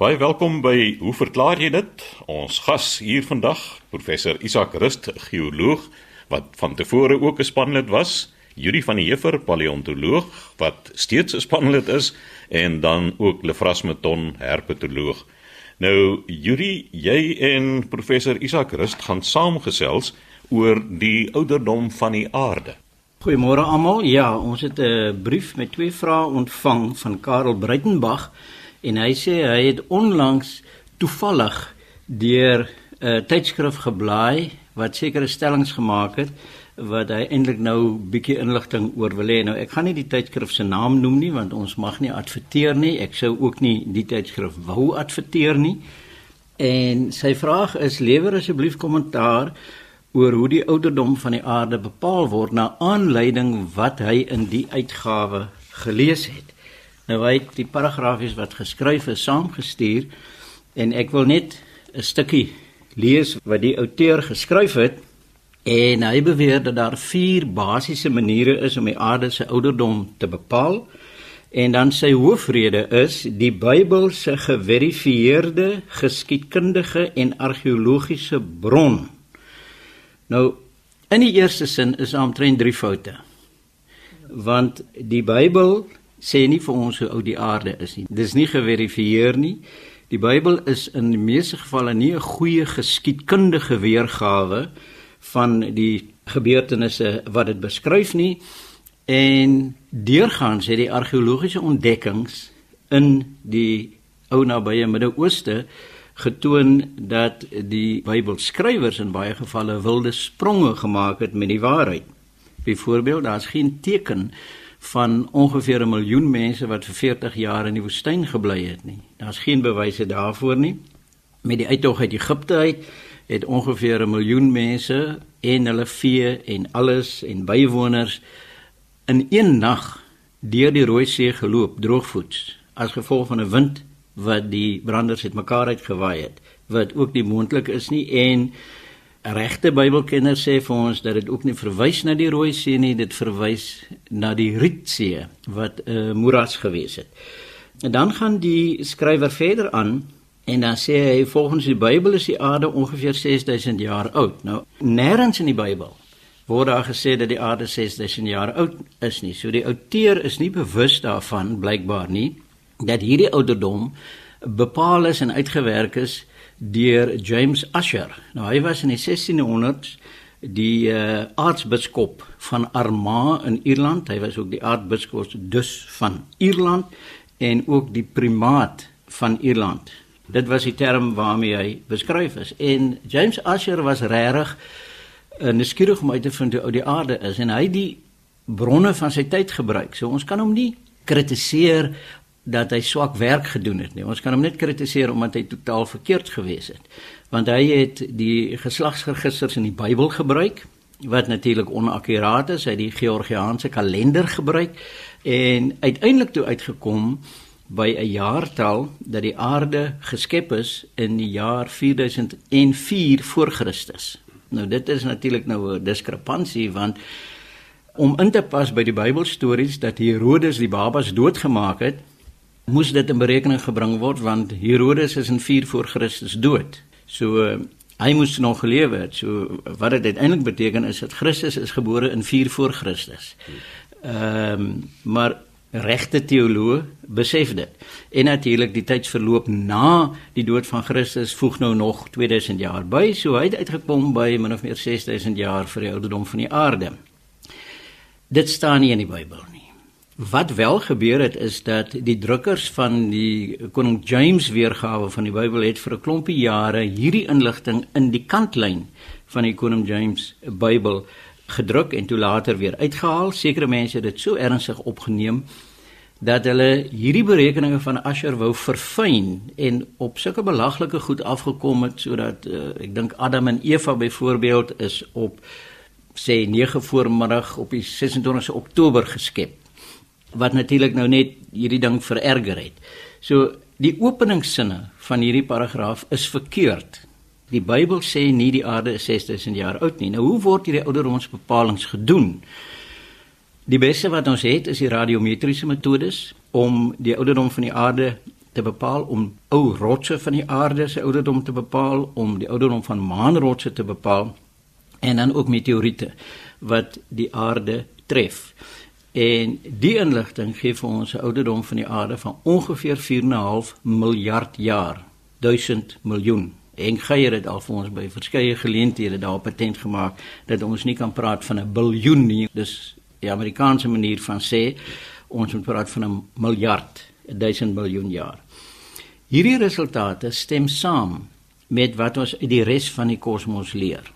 Baie welkom by Hoe verklaar jy dit? Ons gas hier vandag, professor Isak Rust, geoloog wat van tevore ook 'n spanlid was, Yuri van die Heever, paleontoloog wat steeds 'n spanlid is en dan ook Lefras Meton, herpetoloog. Nou Yuri, jy en professor Isak Rust gaan saamgesels oor die ouderdom van die aarde. Goeiemôre almal. Ja, ons het 'n brief met twee vrae ontvang van Karel Breitenberg en hy sê hy het onlangs toevallig deur 'n tydskrif geblaai wat sekere stellings gemaak het wat hy eintlik nou bietjie inligting oor wil hê. Nou ek gaan nie die tydskrif se naam noem nie want ons mag nie adverteer nie. Ek sou ook nie die tydskrif wou adverteer nie. En sy vraag is lewer asseblief kommentaar oor hoe die ouderdom van die aarde bepaal word na aanleiding wat hy in die uitgawe gelees het. Nou hy het die paragrafies wat geskryf is saamgestuur en ek wil net 'n stukkie lees wat die outeur geskryf het en hy beweer dat daar vier basiese maniere is om die aarde se ouderdom te bepaal. En dan sy hoofrede is die Bybel se geverifieerde geskiedkundige en argeologiese bron Nou in die eerste sin is daar omtrent drie foute. Want die Bybel sê nie vir ons hoe oud die aarde is nie. Dis nie geverifieer nie. Die Bybel is in die meeste gevalle nie 'n goeie geskiedkundige weergawe van die gebeurtenisse wat dit beskryf nie. En deurgaans het die argeologiese ontdekkings in die ou nabye Midde-Ooste getoon dat die Bybelskrywers in baie gevalle wilde spronge gemaak het met die waarheid. Byvoorbeeld, daar's geen teken van ongeveer 'n miljoen mense wat vir 40 jaar in die woestyn gebly het nie. Daar's geen bewyse daarvoor nie. Met die uittog uit Egipte uit het ongeveer 'n miljoen mense en hulle vee en alles en bywoners in een nag deur die Rooi See geloop droogvoets as gevolg van 'n wind wat die branders het mekaar uitgewaai het wat ook nie moontlik is nie en regte Bybelkenners sê vir ons dat dit ook nie verwys na die Rooi See nie dit verwys na die Rietsee wat 'n uh, moeras gewees het. En dan gaan die skrywer verder aan en dan sê hy volgens die Bybel is die aarde ongeveer 6000 jaar oud. Nou nêrens in die Bybel word daar gesê dat die aarde 6000 jaar oud is nie. So die outeur is nie bewus daarvan blykbaar nie dat hierdie ouderdom bepaal is en uitgewerk is deur James Usher. Nou hy was in die 1600s die uh, aartsbiskop van Armagh in Ierland. Hy was ook die aartsbiskop dus van Ierland en ook die primaat van Ierland. Dit was die term waarmee hy beskryf is. En James Usher was regtig uh, nuuskierig om uit te vind hoe oud die aarde is en hy die bronne van sy tyd gebruik. So ons kan hom nie kritiseer dat hy swak werk gedoen het nie. Ons kan hom net kritiseer omdat hy totaal verkeerd gewees het. Want hy het die geslagsregisters in die Bybel gebruik wat natuurlik onakkuraat is. Hy het die Georgiaanse kalender gebruik en uiteindelik toe uitgekom by 'n jaartal dat die aarde geskep is in die jaar 4004 voor Christus. Nou dit is natuurlik nou 'n diskrepansie want om in te pas by die Bybelstories dat Herodes die babas doodgemaak het, moes dit in berekening gebring word want Herodes is in 4 voor Christus dood. So uh, hy moes nog gelewe het. So wat dit uiteindelik beteken is dat Christus is gebore in 4 voor Christus. Ehm um, maar regte teoloë besef dit. En natuurlik die tydsverloop na die dood van Christus voeg nou nog 2000 jaar by. So hy het uitgekom by min of meer 6000 jaar vir die ouderdom van die aarde. Dit staan nie in die Bybel nie. Wat wel gebeur het is dat die drukkers van die Koning James weergawe van die Bybel het vir 'n klompie jare hierdie inligting in die kantlyn van die Koning James Bybel gedruk en toe later weer uitgehaal. Sekere mense het dit so ernstig opgeneem dat hulle hierdie berekeninge van Asher wou verfyn en op sulke belaglike goed afgekom het sodat uh, ek dink Adam en Eva byvoorbeeld is op sê 9 voormiddag op die 26 Oktober geskep wat natuurlik nou net hierdie ding vererger het. So die openingssinne van hierdie paragraaf is verkeerd. Die Bybel sê nie die aarde is 6000 jaar oud nie. Nou hoe word hierdie ouderdomsbepalings gedoen? Die beste wat ons het is die radiometriese metodes om die ouderdom van die aarde te bepaal om ou rotse van die aarde se ouderdom te bepaal, om die ouderdom van maanrotse te bepaal en dan ook meteoriete wat die aarde tref. En die inligting gee vir ons 'n ouderdom van die aarde van ongeveer 4.5 miljard jaar, 1000 miljoen. En Geier het al vir ons by verskeie geleenthede daar patent gemaak dat ons nie kan praat van 'n biljoen nie. Dis die Amerikaanse manier van sê ons moet praat van 'n miljard, 1000 miljoen jaar. Hierdie resultate stem saam met wat ons uit die res van die kosmos leer.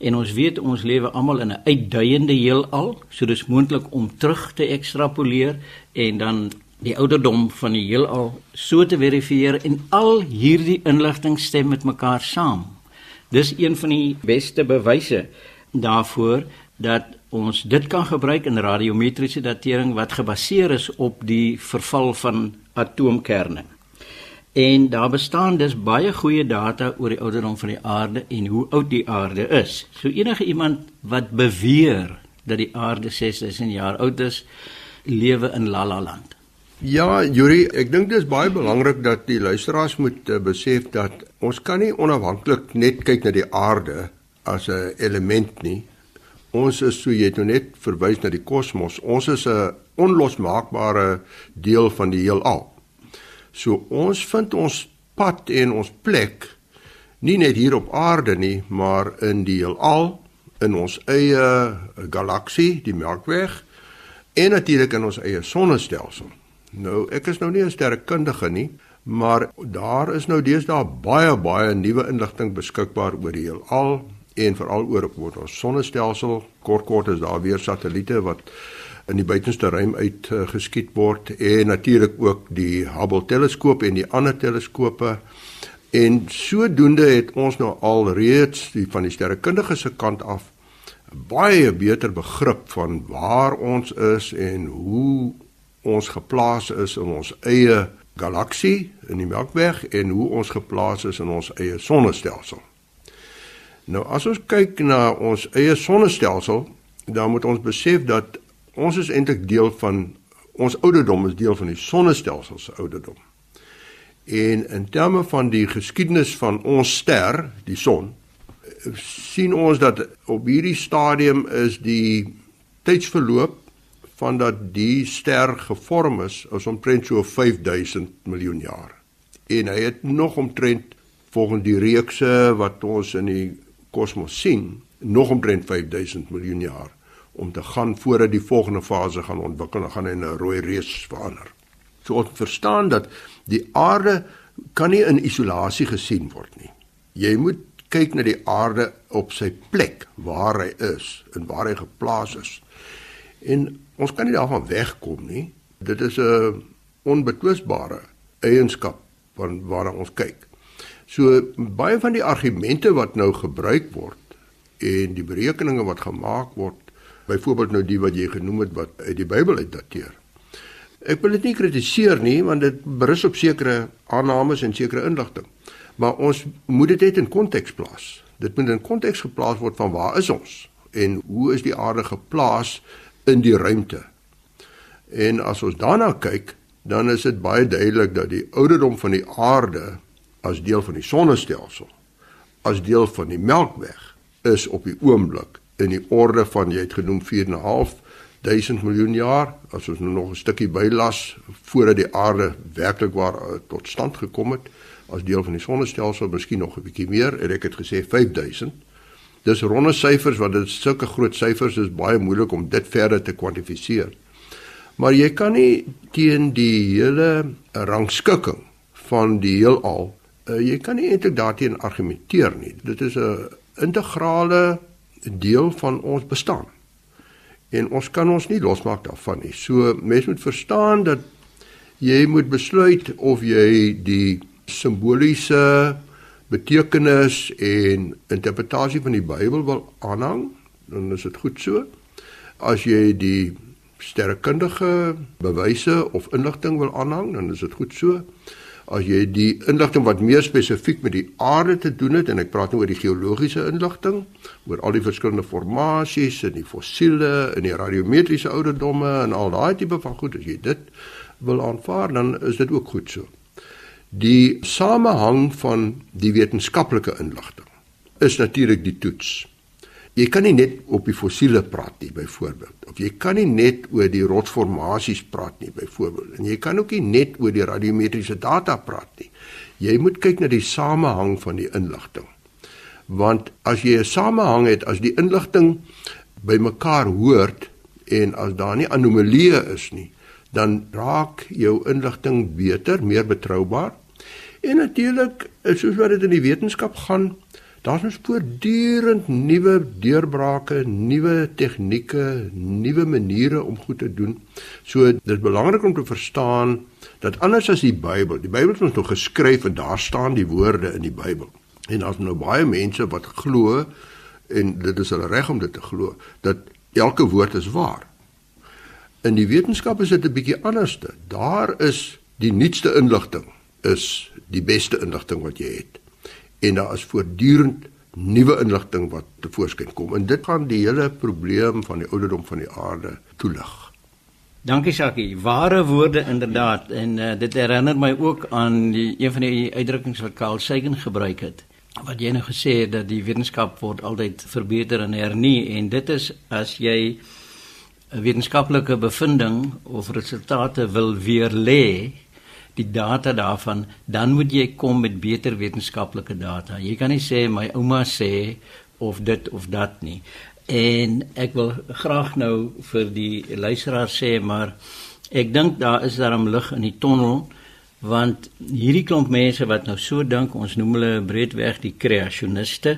En ons weet ons lewe almal in 'n uitduiende heelal, so dis moontlik om terug te ekstrapoleer en dan die ouderdom van die heelal so te verifieer en al hierdie inligting stem met mekaar saam. Dis een van die beste bewyse daarvoor dat ons dit kan gebruik in radiometriese datering wat gebaseer is op die verval van atoomkerne. En daar bestaan dus baie goeie data oor die ouderdom van die aarde en hoe oud die aarde is. So enige iemand wat beweer dat die aarde 6000 jaar oud is, lewe in La La Land. Ja, Yuri, ek dink dit is baie belangrik dat die luisteraars moet uh, besef dat ons kan nie onafhanklik net kyk na die aarde as 'n element nie. Ons is so jy het nou net verwys na die kosmos. Ons is 'n onlosmaakbare deel van die heelal. So ons vind ons pad en ons plek nie net hier op aarde nie, maar in die heelal, in ons eie galaksie, die Melkweg en natuurlik in ons eie sonnestelsel. Nou, ek is nou nie 'n sterrekundige nie, maar daar is nou deesdae baie baie nuwe inligting beskikbaar oor die heelal en veral oor ons sonnestelsel. Kort kort is daar weer satelliete wat in die buitenste ruim uit uh, geskiet word en natuurlik ook die Hubble teleskoop en die ander teleskope. En sodoende het ons nou al reeds die van die sterrekundige se kant af baie beter begrip van waar ons is en hoe ons geplaas is in ons eie galaksie in die Melkweg en hoe ons geplaas is in ons eie sonnestelsel. Nou as ons kyk na ons eie sonnestelsel, dan moet ons besef dat ons is eintlik deel van ons ouderdom is deel van die sonnestelsel se ouderdom. En in terme van die geskiedenis van ons ster, die son, sien ons dat op hierdie stadium is die tydsverloop van dat die ster gevorm is is omtrent so 5000 miljoen jaar. En hy het nog omtrent volgens die reekse wat ons in die kosmos sien, nog omtrent 5000 miljoen jaar om te gaan voordat die volgende fase gaan ontwikkel en gaan in 'n rooi reus verander. So ons verstaan dat die aarde kan nie in isolasie gesien word nie. Jy moet kyk na die aarde op sy plek waar hy is en waar hy geplaas is. En ons kan nie daarvan wegkom nie. Dit is 'n onbetwisbare eienskap van waarna ons kyk. So baie van die argumente wat nou gebruik word en die berekeninge wat gemaak word byvoorbeeld nou die wat jy genoem het wat uit die Bybel uit dateer. Ek wil dit nie kritiseer nie want dit berus op sekere aannames en sekere inligting. Maar ons moet dit net in konteks plaas. Dit moet in konteks geplaas word van waar is ons en hoe is die aarde geplaas in die ruimte. En as ons daarna kyk, dan is dit baie duidelik dat die ouderdom van die aarde as deel van die sonnestelsel, as deel van die Melkweg is op die oomblik in die orde van jy het genoem 4.5 1000 miljoen jaar as ons nou nog 'n stukkie bylas voordat die aarde werklik waar uh, tot stand gekom het as deel van die sonnestelsel miskien nog 'n bietjie meer en ek het gesê 5000 dis ronde syfers want dit is sulke groot syfers is baie moeilik om dit verder te kwantifiseer maar jy kan nie teen die hele rangskikking van die heelal uh, jy kan nie eintlik daarteenoor argumenteer nie. Dit is 'n integrale deel van ons bestaan. En ons kan ons nie losmaak daarvan nie. So mense moet verstaan dat jy moet besluit of jy die simboliese betekenis en interpretasie van die Bybel wil aanhang, dan is dit goed so. As jy die sterrekundige bewyse of inligting wil aanhang, dan is dit goed so as jy die inligting wat meer spesifiek met die aarde te doen het en ek praat nou oor die geologiese inligting oor al die verskillende formasies en die fossiele en die radiometriese ouderdomme en al daai tipe van goed as jy dit wil aanvaar dan is dit ook goed so. Die samehang van die wetenskaplike inligting is natuurlik die toets. Jy kan nie net op die fossiele praat nie byvoorbeeld of jy kan nie net oor die rotsformasies praat nie byvoorbeeld en jy kan ook nie net oor die radiometriese data praat nie. Jy moet kyk na die samehang van die inligting. Want as jy 'n samehang het as die inligting bymekaar hoort en as daar nie anomalieë is nie, dan raak jou inligting beter, meer betroubaar. En natuurlik, soos wat dit in die wetenskap gaan, daar's ons voortdurend nuwe deurbrake, nuwe tegnieke, nuwe maniere om goed te doen. So dit is belangrik om te verstaan dat anders as die Bybel, die Bybel is ons nog geskryf en daar staan die woorde in die Bybel. En daar's nou baie mense wat glo en dit is hulle reg om dit te glo dat elke woord is waar. In die wetenskap is dit 'n bietjie anderste. Daar is die nuutste inligting is die beste inligting wat jy het. En daar is voortdurend nuwe inligting wat tevoorskyn kom en dit gaan die hele probleem van die ouderdom van die aarde toelig. Dankie Sakie, ware woorde inderdaad en uh, dit herinner my ook aan die een van die uitdrukkings wat Carl Sagan gebruik het. Wat jy nou gesê het dat die wetenskap word altyd verbeter en hernie en dit is as jy 'n wetenskaplike bevinding of resultate wil weer lê die data daarvan dan moet jy kom met beter wetenskaplike data. Jy kan nie sê my ouma sê of dit of dat nie. En ek wil graag nou vir die luisteraar sê maar ek dink daar is daarom lig in die tonnel want hierdie klomp mense wat nou so dink ons noem hulle breedweg die kreasioniste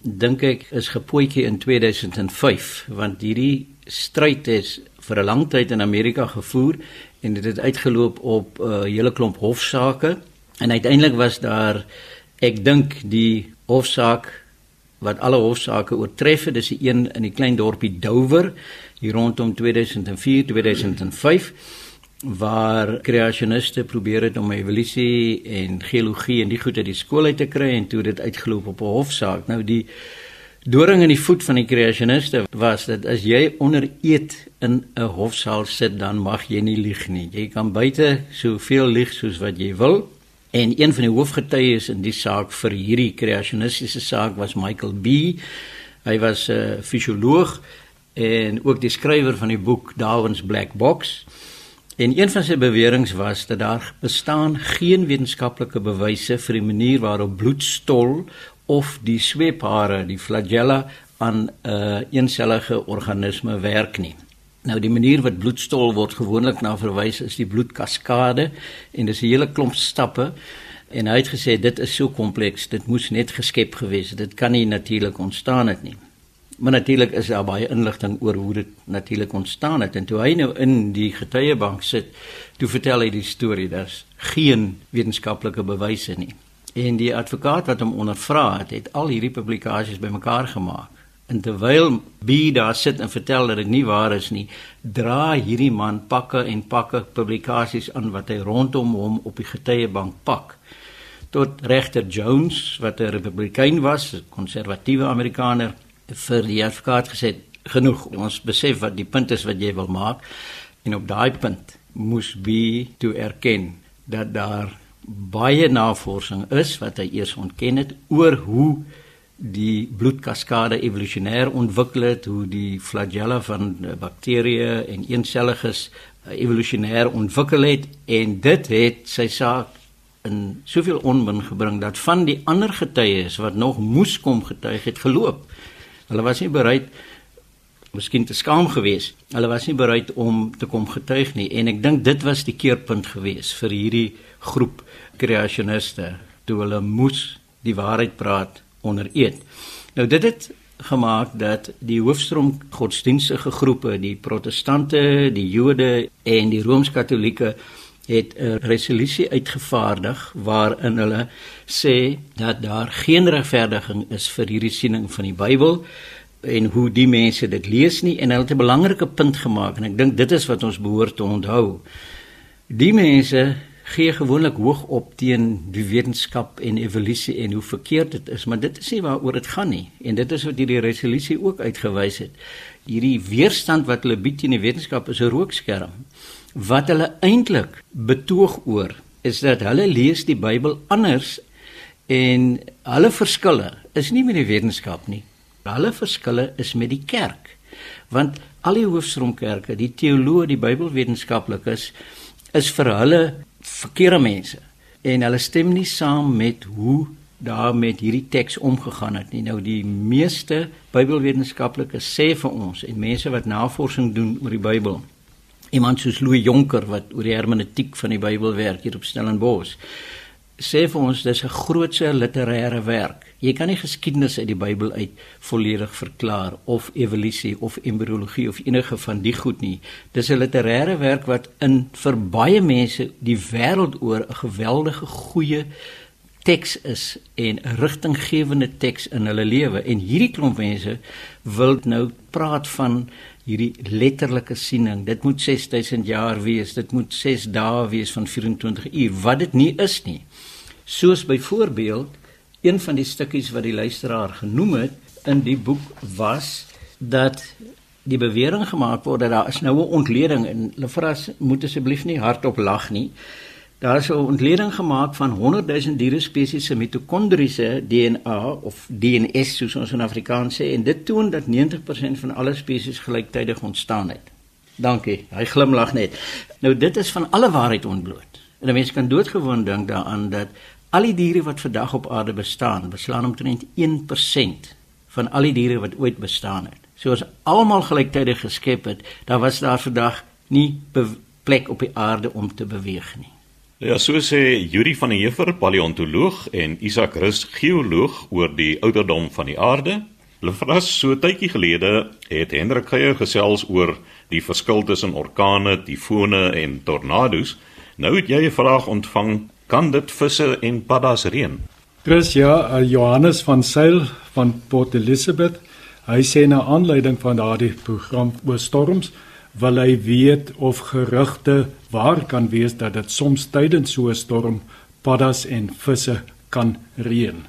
dink ek is gepootjie in 2005 want hierdie stryd is vir 'n lang tyd in Amerika gevoer en dit het uitgeloop op 'n uh, hele klomp hofsaake. En uiteindelik was daar ek dink die hofsaak wat alle hofsaake oortref het dis die een in die klein dorpie Dover hier rondom 2004 2005 waar kreasioniste probeer het om evolusie en geologie en die goed uit die skool uit te kry en toe dit uitgeloop op 'n hofsaak. Nou die Doring in die voet van die kreasioniste was dat as jy onder eed in 'n hofsaal sit, dan mag jy nie lieg nie. Jy kan buite soveel lieg soos wat jy wil. En een van die hoofgetuies in die saak vir hierdie kreasionistiese saak was Michael B. Hy was 'n uh, fisioloog en ook die skrywer van die boek Darwin's Black Box. En een van sy beweringe was dat daar bestaan geen wetenskaplike bewyse vir die manier waarop bloedstol of die sweephare, die flagella aan 'n uh, eensellige organisme werk nie. Nou die manier wat bloedstol word gewoonlik na verwys is die bloedkaskade en dis 'n hele klomp stappe en hy het gesê dit is so kompleks, dit moes net geskep gewees het. Dit kan nie natuurlik ontstaan het nie. Maar natuurlik is daar baie inligting oor hoe dit natuurlik ontstaan het en toe hy nou in die getuiebank sit, toe vertel hy die storie, daar's geen wetenskaplike bewyse nie. En die advokaat wat hom ondervra het, het al hierdie publikasies bymekaar gemaak. En terwyl B daar sit en vertel dat dit nie waar is nie, dra hierdie man pakke en pakke publikasies aan wat hy rondom hom op die getuiebank pak. Tot regter Jones wat 'n republikein was, 'n konservatiewe Amerikaner, vir die advokaat gesê genoeg. Ons besef wat die punt is wat jy wil maak en op daai punt moes B toe erken dat daar baie navorsing is wat hy eers ontken het oor hoe die bloedkaskade evolusionêr ontwikkel het, hoe die flagella van bakterieë en eenselliges eh, evolusionêr ontwikkel het en dit het sy saak in soveel onmin gebring dat van die ander getuies wat nog moes kom getuig het geloop. Hulle was nie bereid miskien te skaam geweest. Hulle was nie bereid om te kom getuig nie en ek dink dit was die keerpunt geweest vir hierdie groep kreasioniste toe hulle moes die waarheid praat onder eed. Nou dit het gemaak dat die hoofstroom godsdienstige groepe, die protestante, die Jode en die rooms-katolieke het 'n resolusie uitgevaardig waarin hulle sê dat daar geen regverdiging is vir hierdie siening van die Bybel en hoe die mense dit lees nie en hulle het 'n belangrike punt gemaak en ek dink dit is wat ons behoort te onthou. Die mense gee gewoonlik hoog op teen die wetenskap en evolusie en hoe verkeerd dit is, maar dit is nie waaroor dit gaan nie en dit is wat hierdie resolusie ook uitgewys het. Hierdie weerstand wat hulle bied teen die wetenskap is 'n rookskerm wat hulle eintlik betoog oor is dat hulle lees die Bybel anders en hulle verskille is nie met die wetenskap nie. Hulle verskille is met die kerk. Want al die hoofstroomkerke, die teoloë, die Bybelwetenskaplikes is vir hulle verkeerde mense en hulle stem nie saam met hoe daar met hierdie teks omgegaan het nie. Nou die meeste Bybelwetenskaplikes sê vir ons en mense wat navorsing doen oor die Bybel. Iemand soos Louis Jonker wat oor die hermeneutiek van die Bybel werk hier op Stellenbosch sê vir ons dis 'n grootse literêre werk. Jy kan nie geskiedenis uit die Bybel uit volledig verklaar of evolusie of embriologie of enige van die goed nie. Dis 'n literêre werk wat in vir baie mense die wêreld oor 'n geweldige goeie teks is en 'n rigtinggewende teks in hulle lewe en hierdie klomp mense wil nou praat van hierdie letterlike siening. Dit moet 6000 jaar wees. Dit moet 6 dae wees van 24 uur wat dit nie is nie. Soos byvoorbeeld een van die stukkies wat die luisteraar genoem het in die boek was dat die bewering gemaak word dat daar is nou 'n ontleding en Lefras moet asseblief nie hardop lag nie. Daar is 'n ontleding gemaak van 100 000 diere spesies se mitokondriese DNA of DNS soos ons in Afrikaans sê en dit toon dat 90% van alle spesies gelyktydig ontstaan het. Dankie. Hy glimlag net. Nou dit is van alle waarheid ontbloot. En 'n mens kan doodgewoon dink daaraan dat al die diere wat vandag op aarde bestaan, beslaan omtrent 1% van al die diere wat ooit bestaan het. So as almal gelyktydig geskep het, dan was daar vandag nie plek op die aarde om te beweeg nie. Ja, so sê Yuri van der Heever, paleontoloog en Isak Rus, geoloog oor die ouderdom van die aarde. Lefras so tydjie gelede het Hendrik Geier gesels oor die verskil tussen orkane, tifone en tornado's. Nou het jy 'n vraag ontvang kan dit visse en paddas reën? Chris ja, uh, Johannes van Sail van Port Elizabeth. Hy sê na aanleiding van daardie program oor storms, wil hy weet of gerugte waar kan wees dat dit soms tydens so 'n storm paddas en visse kan reën.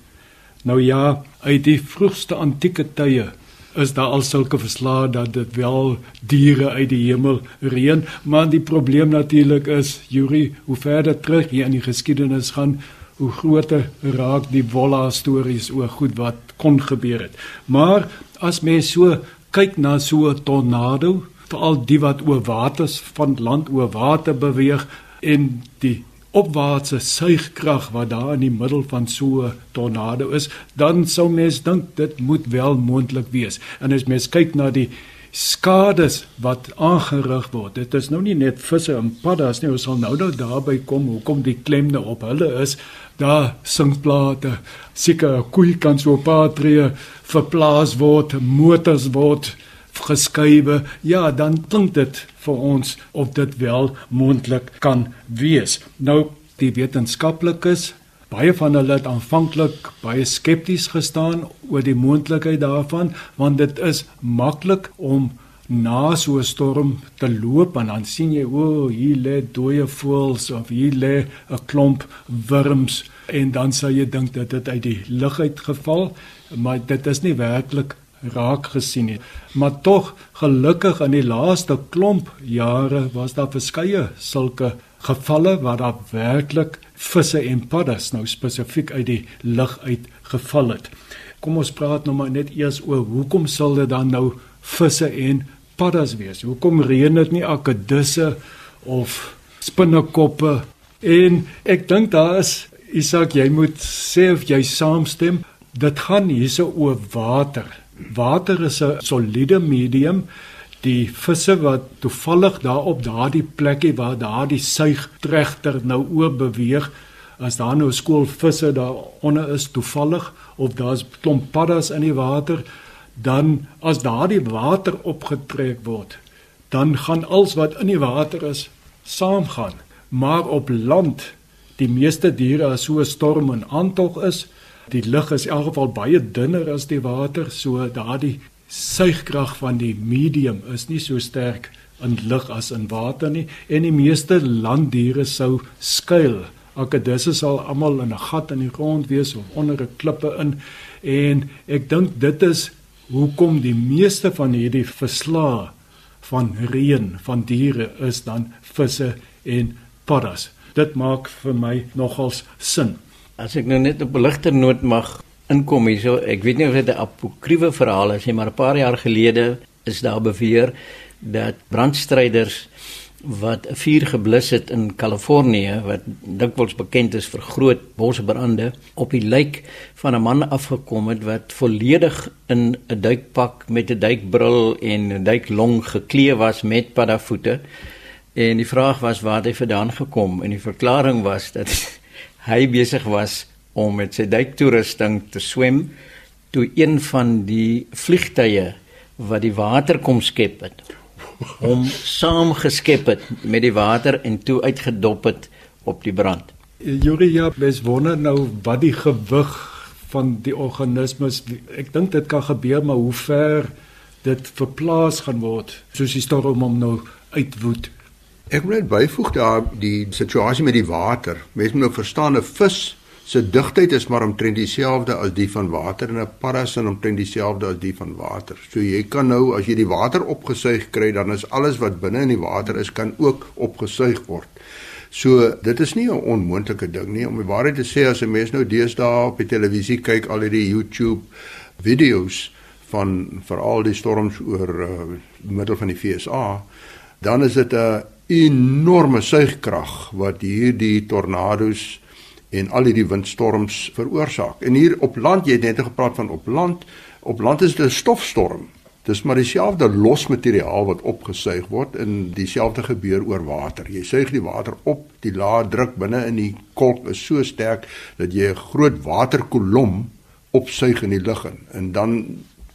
Nou ja, uit die vroegste antieke tye is daar al sulke verslae dat dit wel diere uit die hemel reën, maar die probleem natuurlik is, Yuri, hoe verder terug jy in die geskiedenis gaan, hoe groter raak die volla stories oor goed wat kon gebeur het. Maar as mens so kyk na so 'n tornado, veral die wat oor waters van land oor water beweeg en die opwaartse suigkrag wat daar in die middel van so 'n tornado is, dan sou mens dink dit moet wel moontlik wees. En as mens kyk na die skades wat aangerig word, dit is nou nie net visse en paddas nie, ons sal nou nou daarby kom hoekom die klem nou op hulle is. Daar sinkplate, seker koei kan so 'n paar tree verplaas word, motors word geskuiwe, ja, dan klink dit vir ons of dit wel moontlik kan wees. Nou die wetenskaplikes, baie van hulle het aanvanklik baie skepties gestaan oor die moontlikheid daarvan, want dit is maklik om na so 'n storm te loop en dan sien jy o, oh, hier lê dooie voëls of hier lê 'n klomp wurms en dan sal jy dink dat dit uit die lug uit geval, maar dit is nie werklik raak gesien het. Maar tog gelukkig in die laaste klomp jare was daar verskeie sulke gevalle waar daar werklik visse en paddas nou spesifiek uit die lug uit geval het. Kom ons praat nou maar net eers oor hoekom sal dit dan nou visse en paddas wees? Hoekom reën dit nie akedisse of spinnekoppe? En ek dink daar is Isak, jy moet sê of jy saamstem. Dit gaan hierse oor water. Water is 'n soliede medium. Die visse wat toevallig daar op daardie plekkie waar daardie suigtregter nou oop beweeg, as daar nou skool visse daaronder is toevallig of daar's klomp paddas in die water, dan as daardie water opgetrek word, dan gaan alles wat in die water is saamgaan. Maar op land, die meeste diere as so 'n storm in aantog is, die lug is in elk geval baie dunner as die water, so daardie suigkrag van die medium is nie so sterk in lug as in water nie en die meeste landdiere sou skuil. Akedisse sal almal in 'n gat in die grond wees of onder 'n klippe in en ek dink dit is hoekom die meeste van hierdie verslae van reën van diere is dan visse en paddas. Dit maak vir my nogals sin. As ek nou net op 'n ligter noot mag inkom hierso, ek weet nie of dit 'n apokriewe verhaal is nie, maar 'n paar jaar gelede is daar beweer dat brandstryders wat 'n vuur geblus het in Kalifornië wat dikwels bekend is vir groot bosbrande op die lijk van 'n man afgekom het wat volledig in 'n duikpak met 'n duikbril en 'n duiklong geklee was met paddavoete en die vraag was waar het hy vandaan gekom? En die verklaring was dat hy besig was om met sy duiktoerusting te swem toe een van die vliegtye wat die water kom skep het hom saamgeskep het met die water en toe uitgedop het op die brand. Julia, mens wonder nou wat die gewig van die organismes ek dink dit kan gebeur maar hoe ver dit verplaas gaan word soos die storm om nou uitwoed. Ek wil net byvoeg daar die situasie met die water. Mense moet nou verstaan 'n vis se digtheid is maar omtrent dieselfde as die van water en 'n padda se omtrent dieselfde as die van water. So jy kan nou as jy die water opgesuig kry, dan is alles wat binne in die water is kan ook opgesuig word. So dit is nie 'n onmoontlike ding nie om die waarheid te sê as 'n mens nou deesdae op die televisie kyk al hierdie YouTube video's van veral die storms oor uh, middel van die FSA, dan is dit 'n enorme suigkrag wat hierdie tornado's en al hierdie windstorms veroorsaak. En hier op land, jy het net gepraat van op land, op land is dit 'n stofstorm. Dis maar dieselfde losmateriaal wat opgesuig word en dieselfde gebeur oor water. Jy suig die water op, die lae druk binne in die kolk is so sterk dat jy 'n groot waterkolom opsuig in die lug in en dan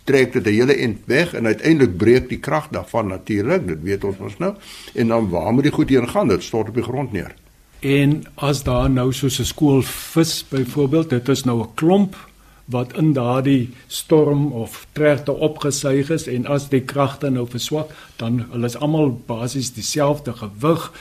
trek dit 'n hele end weg en uiteindelik breek die krag daarvan natuurlik, dit weet ons mos nou. En dan waar moet die goed heen gaan? Dit stort op die grond neer. En as daar nou soos 'n skool vis byvoorbeeld, dit is nou 'n klomp wat in daardie storm of trerte opgesuig is en as die kragte nou verswak, dan hulle is almal basies dieselfde gewig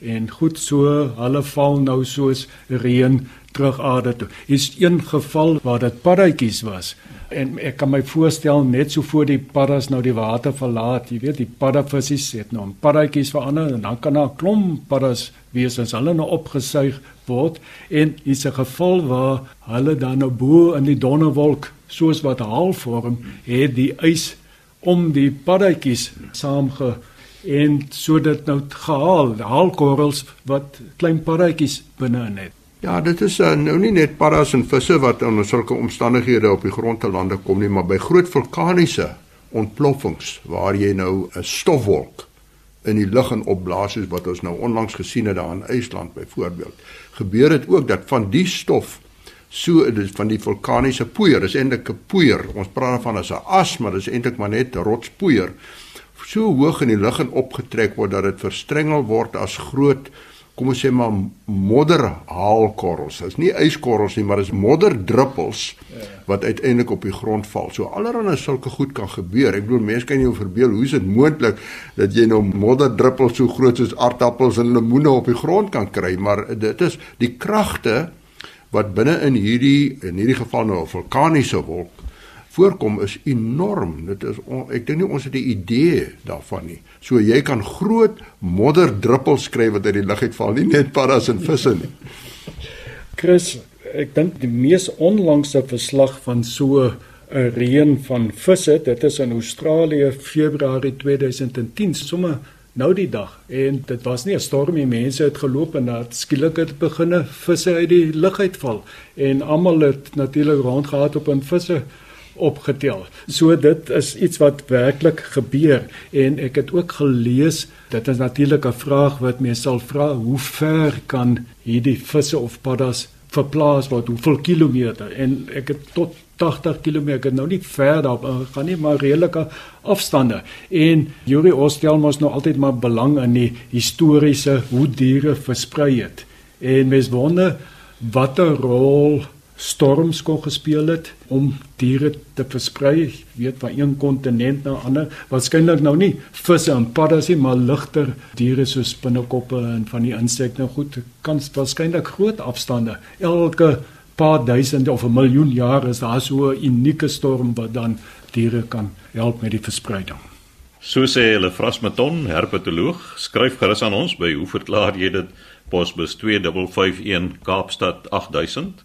en goed so, hulle val nou soos reën terug aarde toe. Is een geval waar dit paddatjies was en ek kan my voorstel net so voor die paddas nou die water verlaat, jy weet die paddavisse het nou 'n paddatjies verander en dan kan daar 'n klomp paddas wees as hulle nou opgesuig word en is 'n geval waar hulle dan nou bo in die donderwolk soos wat haal vorm, het die ys om die paddatjies saamge en sodat nou gehaal, haalkorrels wat klein paddatjies binne in het. Ja, dit is uh, nou nie net paddas en visse wat onder sulke omstandighede op die grond te lande kom nie, maar by groot vulkaniese ontploffings waar jy nou 'n stofwolk in die lug en opblaas soos wat ons nou onlangs gesien het daar in IJsland byvoorbeeld. Gebeur dit ook dat van die stof so dit van die vulkaniese poeier, dis eintlik 'n poeier. Ons praat van as 'n as, maar dis eintlik maar net rotspoeier. So hoog in die lug en opgetrek word dat dit verstrengel word as groot kom ons sê maar modderhaalkorrels. Dit is nie yskorrels nie, maar dit is modderdruppels wat uiteindelik op die grond val. So allerhande sulke goed kan gebeur. Ek bedoel mense kan nie verbeel hoe is dit moontlik dat jy nou modderdruppels so groot soos aardappels en lemoene op die grond kan kry, maar dit is die kragte wat binne in hierdie in hierdie geval nou 'n vulkaniese wolk voorkom is enorm. Dit is on, ek dink nie ons het 'n idee daarvan nie. So jy kan groot modderdruppels kry wat uit die lug uitval, nie net paddas en visse nie. Chris, ek dink die mees onlangse verslag van so 'n reën van visse, dit is in Australië Februarie 2010, sommer nou die dag en dit was nie 'n storm nie mense het geloop en dat skielik het beginne visse uit die lug uitval en almal het natuurlik rondgehard op 'n visse opgetel. So dit is iets wat werklik gebeur en ek het ook gelees dit is natuurlik 'n vraag wat mense sal vra hoe ver kan hierdie visse of paddas verplaas word? Hoeveel kilometer? En ek het tot 80 km nou nie ver daar gaan nie maar redelike afstande. En Yuri Ostel mos nou altyd maar belang in die historiese hoe diere versprei het. En mens wonder watter rol storms kon gespeel het om diere te versprei, weet van een kontinent na ander. Waarskynlik nou nie visse en paddas nie, maar ligter diere soos binnekoppe en van die insekte nou goed kan waarskynlik groot afstande. Elke paar duisend of 'n miljoen jaar is daar so 'n unieke storm wat dan diere kan help met die verspreiding. So sê hulle Frasmaton, herpetoloog, skryf gerus aan ons by hoe verklaar jy dit posbus 2551 Kaapstad 8000